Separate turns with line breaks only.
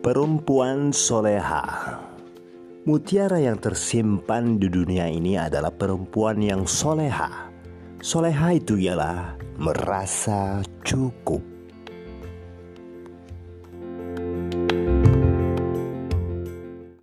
Perempuan soleha. Mutiara yang tersimpan di dunia ini adalah perempuan yang soleha. Soleha itu ialah merasa cukup.